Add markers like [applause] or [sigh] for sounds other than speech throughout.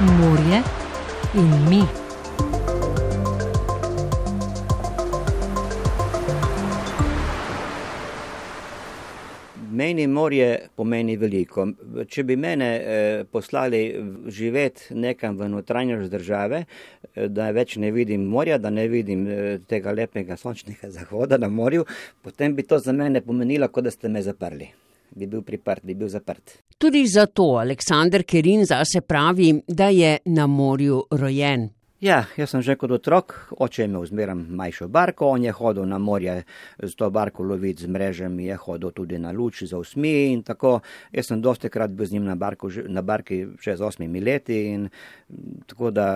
morje in mi. Meni morje pomeni veliko. Če bi mene eh, poslali živeti nekam v notranjost države, eh, da več ne vidim morja, da ne vidim eh, tega lepega sončnega [laughs] zahoda na morju, potem bi to za mene pomenilo, kot da ste me zaprli. Bi bil priprt, bi bil zaprt. Tudi zato Aleksandr Kerin zase pravi, da je na morju rojen. Ja, jaz sem že kot otrok, oče je imel zmeram majšo barko, on je hodil na morje z to barko loviti z mrežami, je hodil tudi na luč za usmi in tako. Jaz sem dosti krat bil z njim na, barku, na barki še z osmimi leti in tako da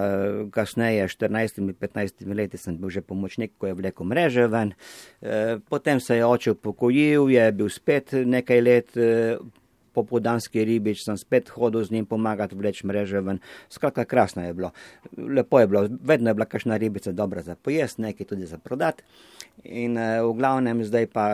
kasneje, 14-15 leti sem bil že pomočnik, ko je vlekel mreže ven. E, potem se je oče upokojil, je bil spet nekaj let e, popodanski ribič, sem spet hodil z njim pomagati vleč mreže ven. Skratka, krasno je bilo. Lepo je bilo, vedno je bila kakšna ribica dobra za pojest, nekaj tudi za prodat. In uh, v glavnem zdaj pa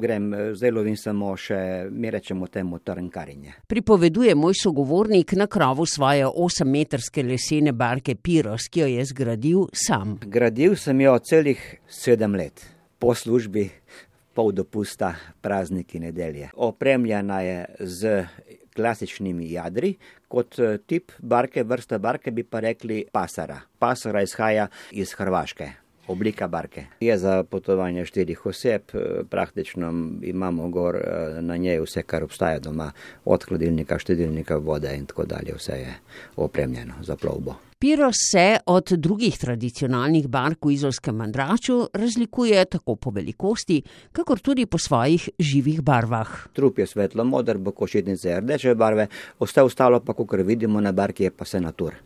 grem, zdaj lovim samo še, mi rečemo temu, trnkarinje. Pripoveduje moj sogovornik na krovu svoje 8-metrske lesene barke Piros, ki jo je zgradil sam. Gradil sem jo celih sedem let po službi pol dopusta, prazniki nedelje. Opremljena je z klasičnimi jadri, kot eh, tip barke, vrsta barke bi pa rekli pasara. Pasara izhaja iz Hrvaške. Oblika barke je za potovanje štirih oseb, eh, praktično imamo gor eh, na njej vse, kar obstaja doma, od hladilnika, štedilnika, vode in tako dalje, vse je opremljeno za plovbo. Piros se od drugih tradicionalnih bark v izolskem mandraču razlikuje tako po velikosti, kakor tudi po svojih živih barvah. Trup je svetlo modr, bokošitnice rdeče barve, ostalo pa, kot vidimo na barki, je pa se natur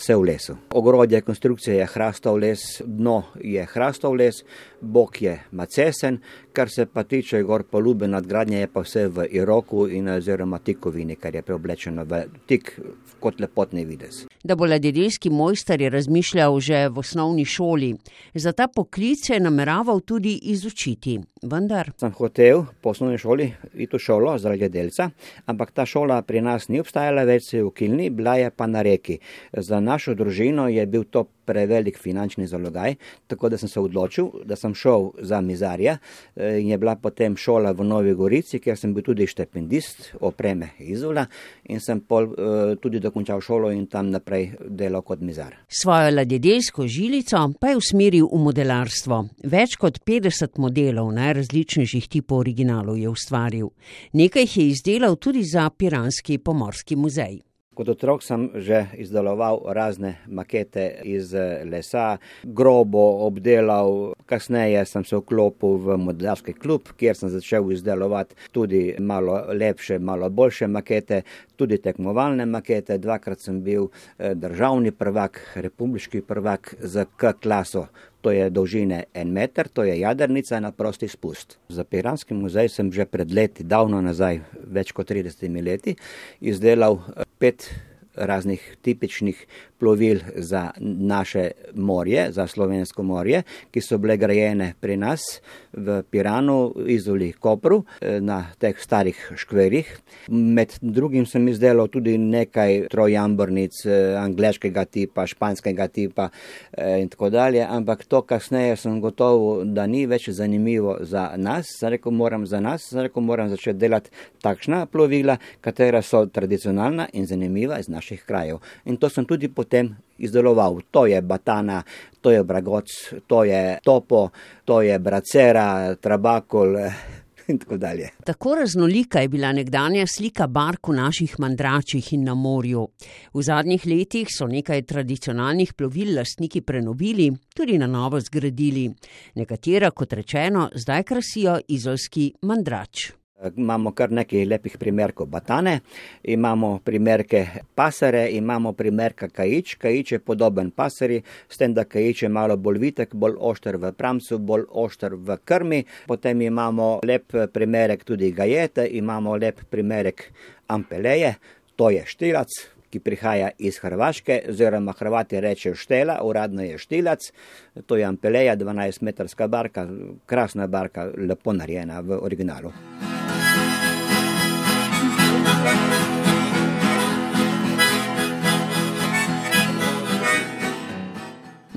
vse v lesu. Ogrodje konstrukcije je hrastov les, dno je hrastov les, bok je macesen, kar se pa tiče gor polube nadgradnje, je pa vse v iroku in oziroma tikovini, kar je preoblečeno v tik kot lepotni videz. Da bo ladjedelski mojster je razmišljal že v osnovni šoli, za ta poklic je nameraval tudi izučiti. Vendar. Sem hotel po osnovni šoli iti v šolo za ladjedelca, ampak ta šola pri nas ni obstajala več v Kilni, bila je pa na reki. Za našo družino je bil to prevelik finančni zalogaj, tako da sem se odločil, da sem šel za mizarja eh, in je bila potem šola v Novi Gorici, kjer sem bil tudi štipendist opreme Izola in sem pol, uh, tudi dokončal šolo in tam naprej delal kot mizar. Svojo ladjedelsko žilico pa je usmeril v modelarstvo. Več kot 50 modelov najrazličnejših tipov originalov je ustvaril. Nekaj jih je izdelal tudi za Piranski pomorski muzej. Kot otrok sem že izdeloval razne makete iz lesa, grobo obdelal, kasneje sem se vklopil v modelarski klub, kjer sem začel izdelovati tudi malo lepše, malo boljše makete, tudi tekmovalne makete. Dvakrat sem bil eh, državni prvak, republiški prvak za K klaso. To je dolžine en meter, to je jadrnica na prosti spust. Za Piranski muzej sem že pred leti, davno nazaj, več kot 30 leti, izdelal eh, pet raznih tipičnih plovil za naše morje, za slovensko morje, ki so bile grajene pri nas v Piranu, Izoli, Kopru, eh, na teh starih škverih. Med drugim sem izdelal tudi nekaj trojambornic eh, angleškega tipa, španskega tipa eh, in tako dalje, ampak to kasneje sem gotov, da ni več zanimivo za nas. Sem rekel, moram za nas, sem rekel, moram začeti delati takšna plovila, katera so tradicionalna in zanimiva iz naših krajev. In to sem tudi potem izdeloval. To je batana, to je bragoc, to je topo, to je bracera, trabakol. In tako, tako raznolika je bila nekdanja slika bark v naših mandračih in na morju. V zadnjih letih so nekaj tradicionalnih plovil lastniki prenovili, tudi na novo zgradili. Nekatera, kot rečeno, zdaj krasijo izolski mandrač. Imamo kar nekaj lepih primerkov batane, imamo primerke pasare, imamo primerka kajič. Kajič je podoben pasari, s tem, da kajič je malo bolj vitek, bolj ošter v pramcu, bolj ošter v krmi. Potem imamo lep primerek tudi gajete, imamo lep primerek ampeleje, to je štilac, ki prihaja iz Hrvaške, oziroma Hrvati rečejo štela, uradno je štilac, to je ampeleja, 12-metrska barka, krasna barka, lepo narejena v originalu.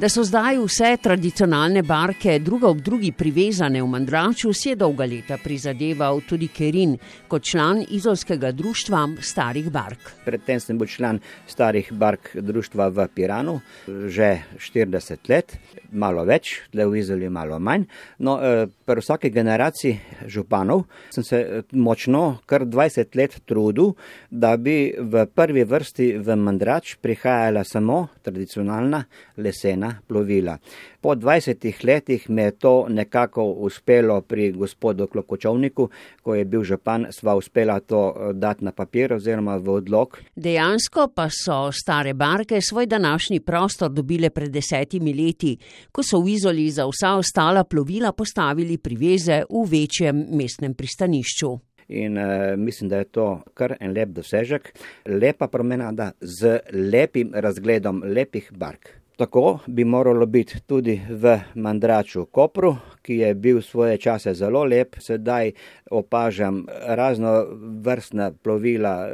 Da so zdaj vse tradicionalne barke druga ob drugi privezane v Mandraču, si je dolga leta prizadeval tudi Kerin kot član izolskega društva starih bark. Predtem sem bil član starih bark društva v Piranu že 40 let, malo več, le v Izoli malo manj. No, eh, pri vsaki generaciji županov sem se eh, močno, kar 20 let trudil, da bi v prvi vrsti v Mandrač prihajala samo tradicionalna lesena plovila. Po 20 letih me je to nekako uspelo pri gospodu Klokočovniku, ko je bil župan, sva uspela to eh, dati na papir oziroma v odlog. Dejansko pa so stare barke svoj današnji prostor dobile pred desetimi leti, ko so v Izoli za vsa ostala plovila postavili priveze v večjem mestnem pristanišču. In uh, mislim, da je to kar en lep dosežek, lepa promenada z lepim razgledom lepih bark. Tako bi moralo biti tudi v Mandraču Kopru, ki je bil svoje čase zelo lep. Sedaj opažam razno vrstna plovila,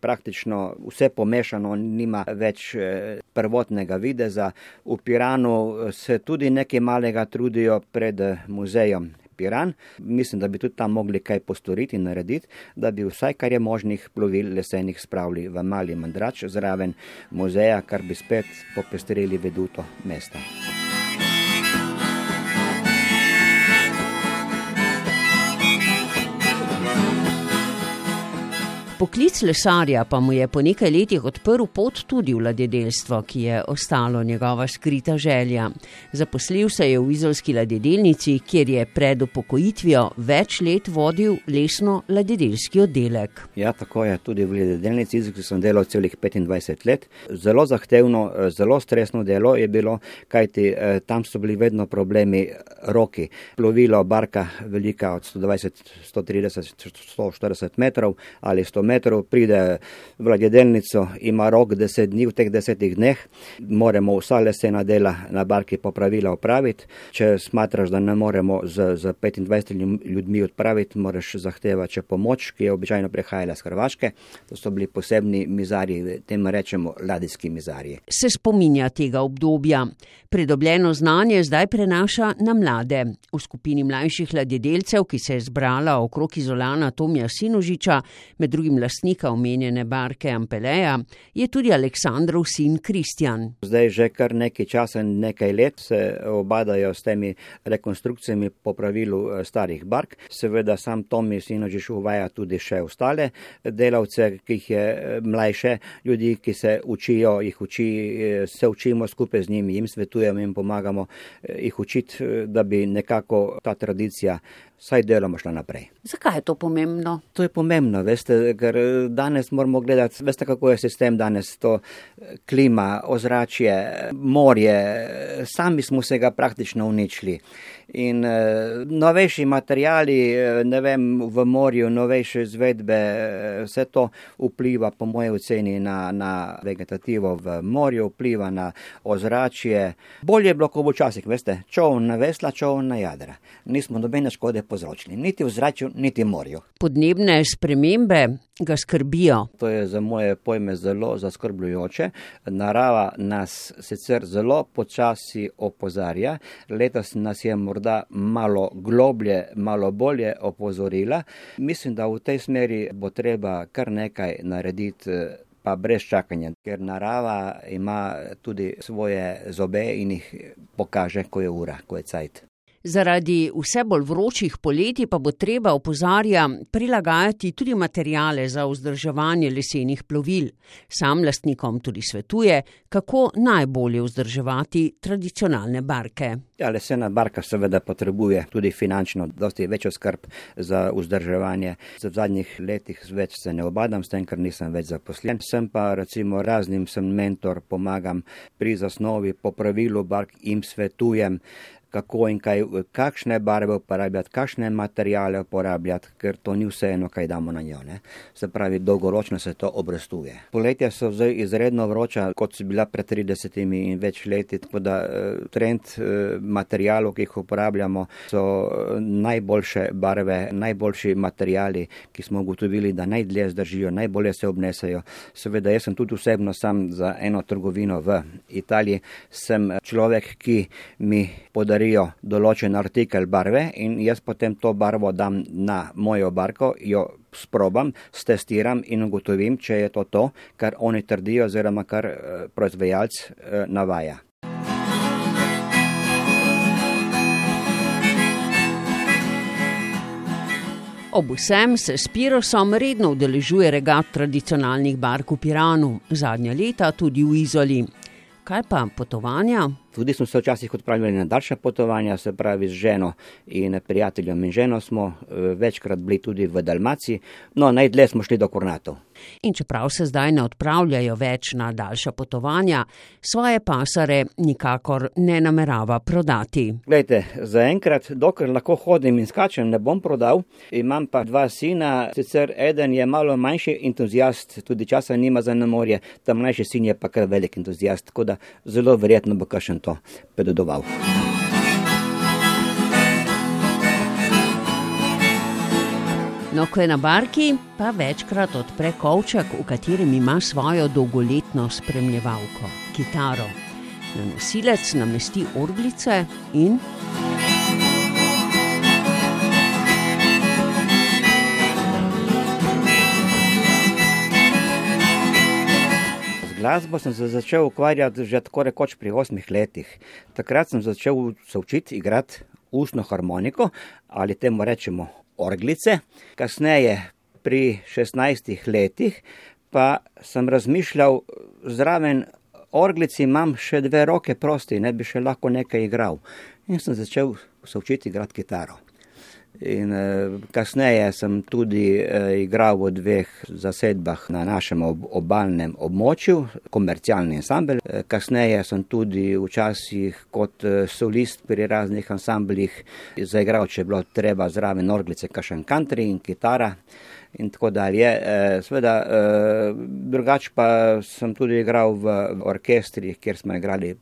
praktično vse pomešano, nima več prvotnega videza. V Piranu se tudi nekaj malega trudijo pred muzejem Piran. Mislim, da bi tudi tam mogli kaj postoriti in narediti, da bi vsaj kar je možnih plovil lesenih spravili v mali mandrač zraven muzeja, kar bi spet popestrili veduto mesta. Poklic lesarja pa mu je po nekaj letih odprl pot tudi v ladjedelstvo, ki je ostalo njegova skrita želja. Zaposlil se je v izolski ladjedelnici, kjer je pred upokojitvijo več let vodil lesno ladjedelski oddelek. Ja, tako je tudi v ladjedelnici, ki sem delal celih 25 let. Zelo zahtevno, zelo stresno delo je bilo, kajti tam so bili vedno problemi roki. Plovilo, barka velika od 120, 130, 140 metrov ali 100 metrov metrov, pride v ladjedelnico, ima rok deset dni, v teh desetih dneh moramo vsa lesena dela na barki popravila opraviti. Če smatraš, da ne moremo z, z 25 ljudmi odpraviti, moraš zahtevati pomoč, ki je običajno prihajala z Hrvaške. To so bili posebni mizarji, tem rečemo ladijski mizarji. Se spominja tega obdobja. Pridobljeno znanje zdaj prenaša na mlade. V skupini mlajših ladjedelcev, ki se je zbrala okrog izolana Tomija Sinožiča, med drugim lastnika omenjene barke Ampeleja, je tudi Aleksandrov sin Kristjan. Zdaj že kar nekaj časa, nekaj let se obadajo s temi rekonstrukcijami po pravilu starih bark. Seveda sam Tomi Sinožič uvaja tudi še ostale delavce, ki jih je mlajše, ljudi, ki se učijo, jih uči, se učimo skupaj z njimi, jim svetujemo in pomagamo jih učiti, da bi nekako ta tradicija vsaj deloma šla naprej. Zakaj je to pomembno? To je pomembno, veste, ker danes moramo gledati, veste, kako je sistem danes, to klima, ozračje, morje, sami smo se ga praktično uničili. In novejši materijali, ne vem, v morju, novejše izvedbe, vse to vpliva, po moje oceni, na, na vegetativo v morju, vpliva na ozračje. Bolje je bilo, ko včasih, veste, čovn na vesla, čovn na jadra. Nismo nobene škode povzročili, niti v zraku, niti v morju. Podnebne spremembe ga skrbijo. To je za moje pojme zelo zaskrbljujoče. Narava nas sicer zelo počasi opozarja, letos nas je morda malo globlje, malo bolje opozorila. Mislim, da v tej smeri bo treba kar nekaj narediti. Pa brez čakanja, ker narava ima tudi svoje zobe in jih pokaže, ko je ura, ko je cajt. Zaradi vse bolj vročih poletij pa bo treba, opozarja, prilagajati tudi materijale za vzdrževanje lesenih plovil. Sam lastnikom tudi svetuje, kako najbolje vzdrževati tradicionalne barke. Ja, lesena barka seveda potrebuje tudi finančno dosti večjo skrb za vzdrževanje. V zadnjih letih več se ne obadam s tem, ker nisem več zaposlen. Sem pa recimo raznim sem mentor, pomagam pri zasnovi, popravilu bark in svetujem kako in kaj, kakšne barve uporabljati, kakšne materijale uporabljati, ker to ni vseeno, kaj damo na njo. Ne. Se pravi, dolgoročno se to obrestuje. Poletja so zdaj izredno vroča, kot so bila pred 30 in več leti, tako da eh, trend eh, materijalov, ki jih uporabljamo, so eh, najboljše barve, najboljši materijali, ki smo ugotovili, da najdlje zdržijo, najbolje se obnesejo. Seveda, jaz sem tudi osebno sam za eno trgovino v Italiji, sem človek, ki mi podarijo določen artikel barve in jaz potem to barvo dam na mojo barko, jo sprobam, stestiram in ugotovim, če je to to, kar oni trdijo oziroma kar eh, proizvajalc eh, navaja. Ob vsem se Spirosom redno udeležuje regat tradicionalnih bark v Piranu, zadnja leta tudi v Izoli. Kaj pa potovanja? Tudi smo se včasih odpravljali na daljša potovanja, se pravi z ženo in prijateljem in ženo smo eh, večkrat bili tudi v Dalmaciji, no najdlje smo šli do Kornatov. In čeprav se zdaj ne odpravljajo več na daljša potovanja, svoje pasare nikakor ne namerava prodati. Glejte, zaenkrat, dokler lahko hodim in skačem, ne bom prodal. Imam pa dva sina, sicer eden je malo manjši entuzijast, tudi časa nima za namorje, ta mlajši sin je pa kar velik entuzijast, tako da zelo verjetno bo kakšen to podedoval. No, ko je na barki, pa večkrat odpre kovček, v katerem ima svojo dolgoletno spremljevalko, kitaro. Na nosilec namesti orglice in. Glasbo sem se začel ukvarjati že tako rekoč pri osmih letih. Takrat sem začel se učiti igrati ustno harmoniko ali temu rečemo orglice. Kasneje, pri 16 letih, pa sem razmišljal, zraven orglici imam še dve roke prosti, ne bi še lahko nekaj igral. In sem začel se učiti igrati kitaro. In eh, kasneje sem tudi eh, igral v dveh zasedbah na našem ob obalnem območju, komercialni ansambl. Eh, kasneje sem tudi včasih kot eh, solist pri raznih ansamblih zaigral, če je bilo treba zraven orglice, kašen country in kitara. In tako dalje. Eh, Sveda, eh, drugače pa sem tudi igral v orkestrih, kjer smo igrali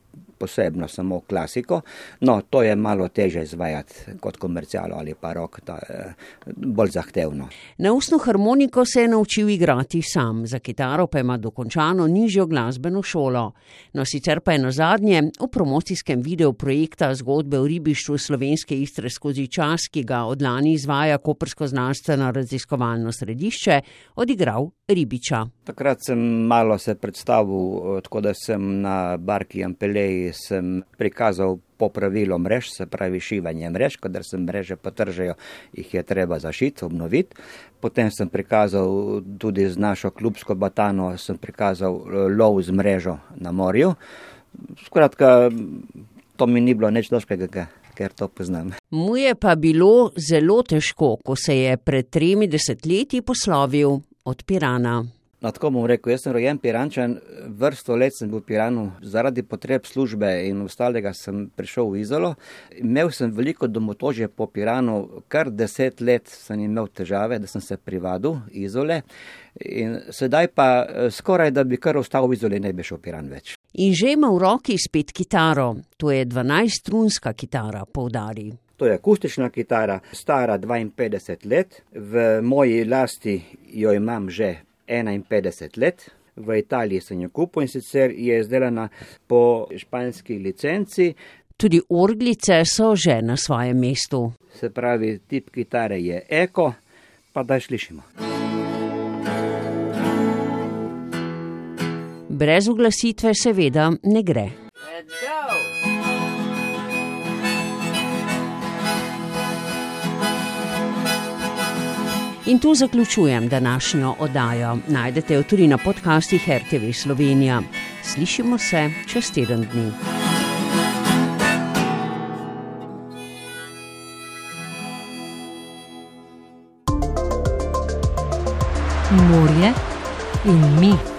posebno samo klasiko. No, to je malo teže izvajati kot komercialo ali pa rok, to je bolj zahtevno. Na ustno harmoniko se je naučil igrati sam, za kitaro pa ima dokončano nižjo glasbeno šolo. No, sicer pa je na zadnje v promocijskem videu projekta zgodbe o ribištvu slovenske istre skozi čas, ki ga od lani izvaja Kopersko znanstveno raziskovalno središče, odigral ribiča. Takrat sem malo se predstavil, tako da sem na barki Ampeleji sem prikazal popravilo mrež, se pravi šivanje mrež, kadar se mreže potržejo, jih je treba zašiti, obnoviti. Potem sem prikazal tudi z našo klubsko batano, sem prikazal lov z mrežo na morju. Skratka, to mi ni bilo nič doskega. Ker to poznam. Mu je pa bilo zelo težko, ko se je pred tremi desetletji poslovil od Pirana. No, tako bom rekel, jaz sem rojen Pirančan, vrsto let sem bil v Piranu, zaradi potreb službe in ostalega sem prišel v Izolo. Imel sem veliko domotožje po Piranu, kar deset let sem imel težave, da sem se privadil Izole. In sedaj pa skoraj, da bi kar ostal v Izoli, ne bi šel v Piran več. In že ima v roki spet kitaro, to je 12-strunska kitara, poudari. To je akustična kitara, stara 52 let, v moji lasti jo imam že 51 let. V Italiji sem jo kupil in sicer je izdelana po španski licenci. Tudi orglice so že na svojem mestu. Se pravi, tip kitare je eko, pa da slišimo. Brez uglasitve seveda ne gre. In tu zaključujem današnjo oddajo. Najdete jo tudi na podcastih RTV Slovenija. Slišimo se čez teden dni. Morje in mi.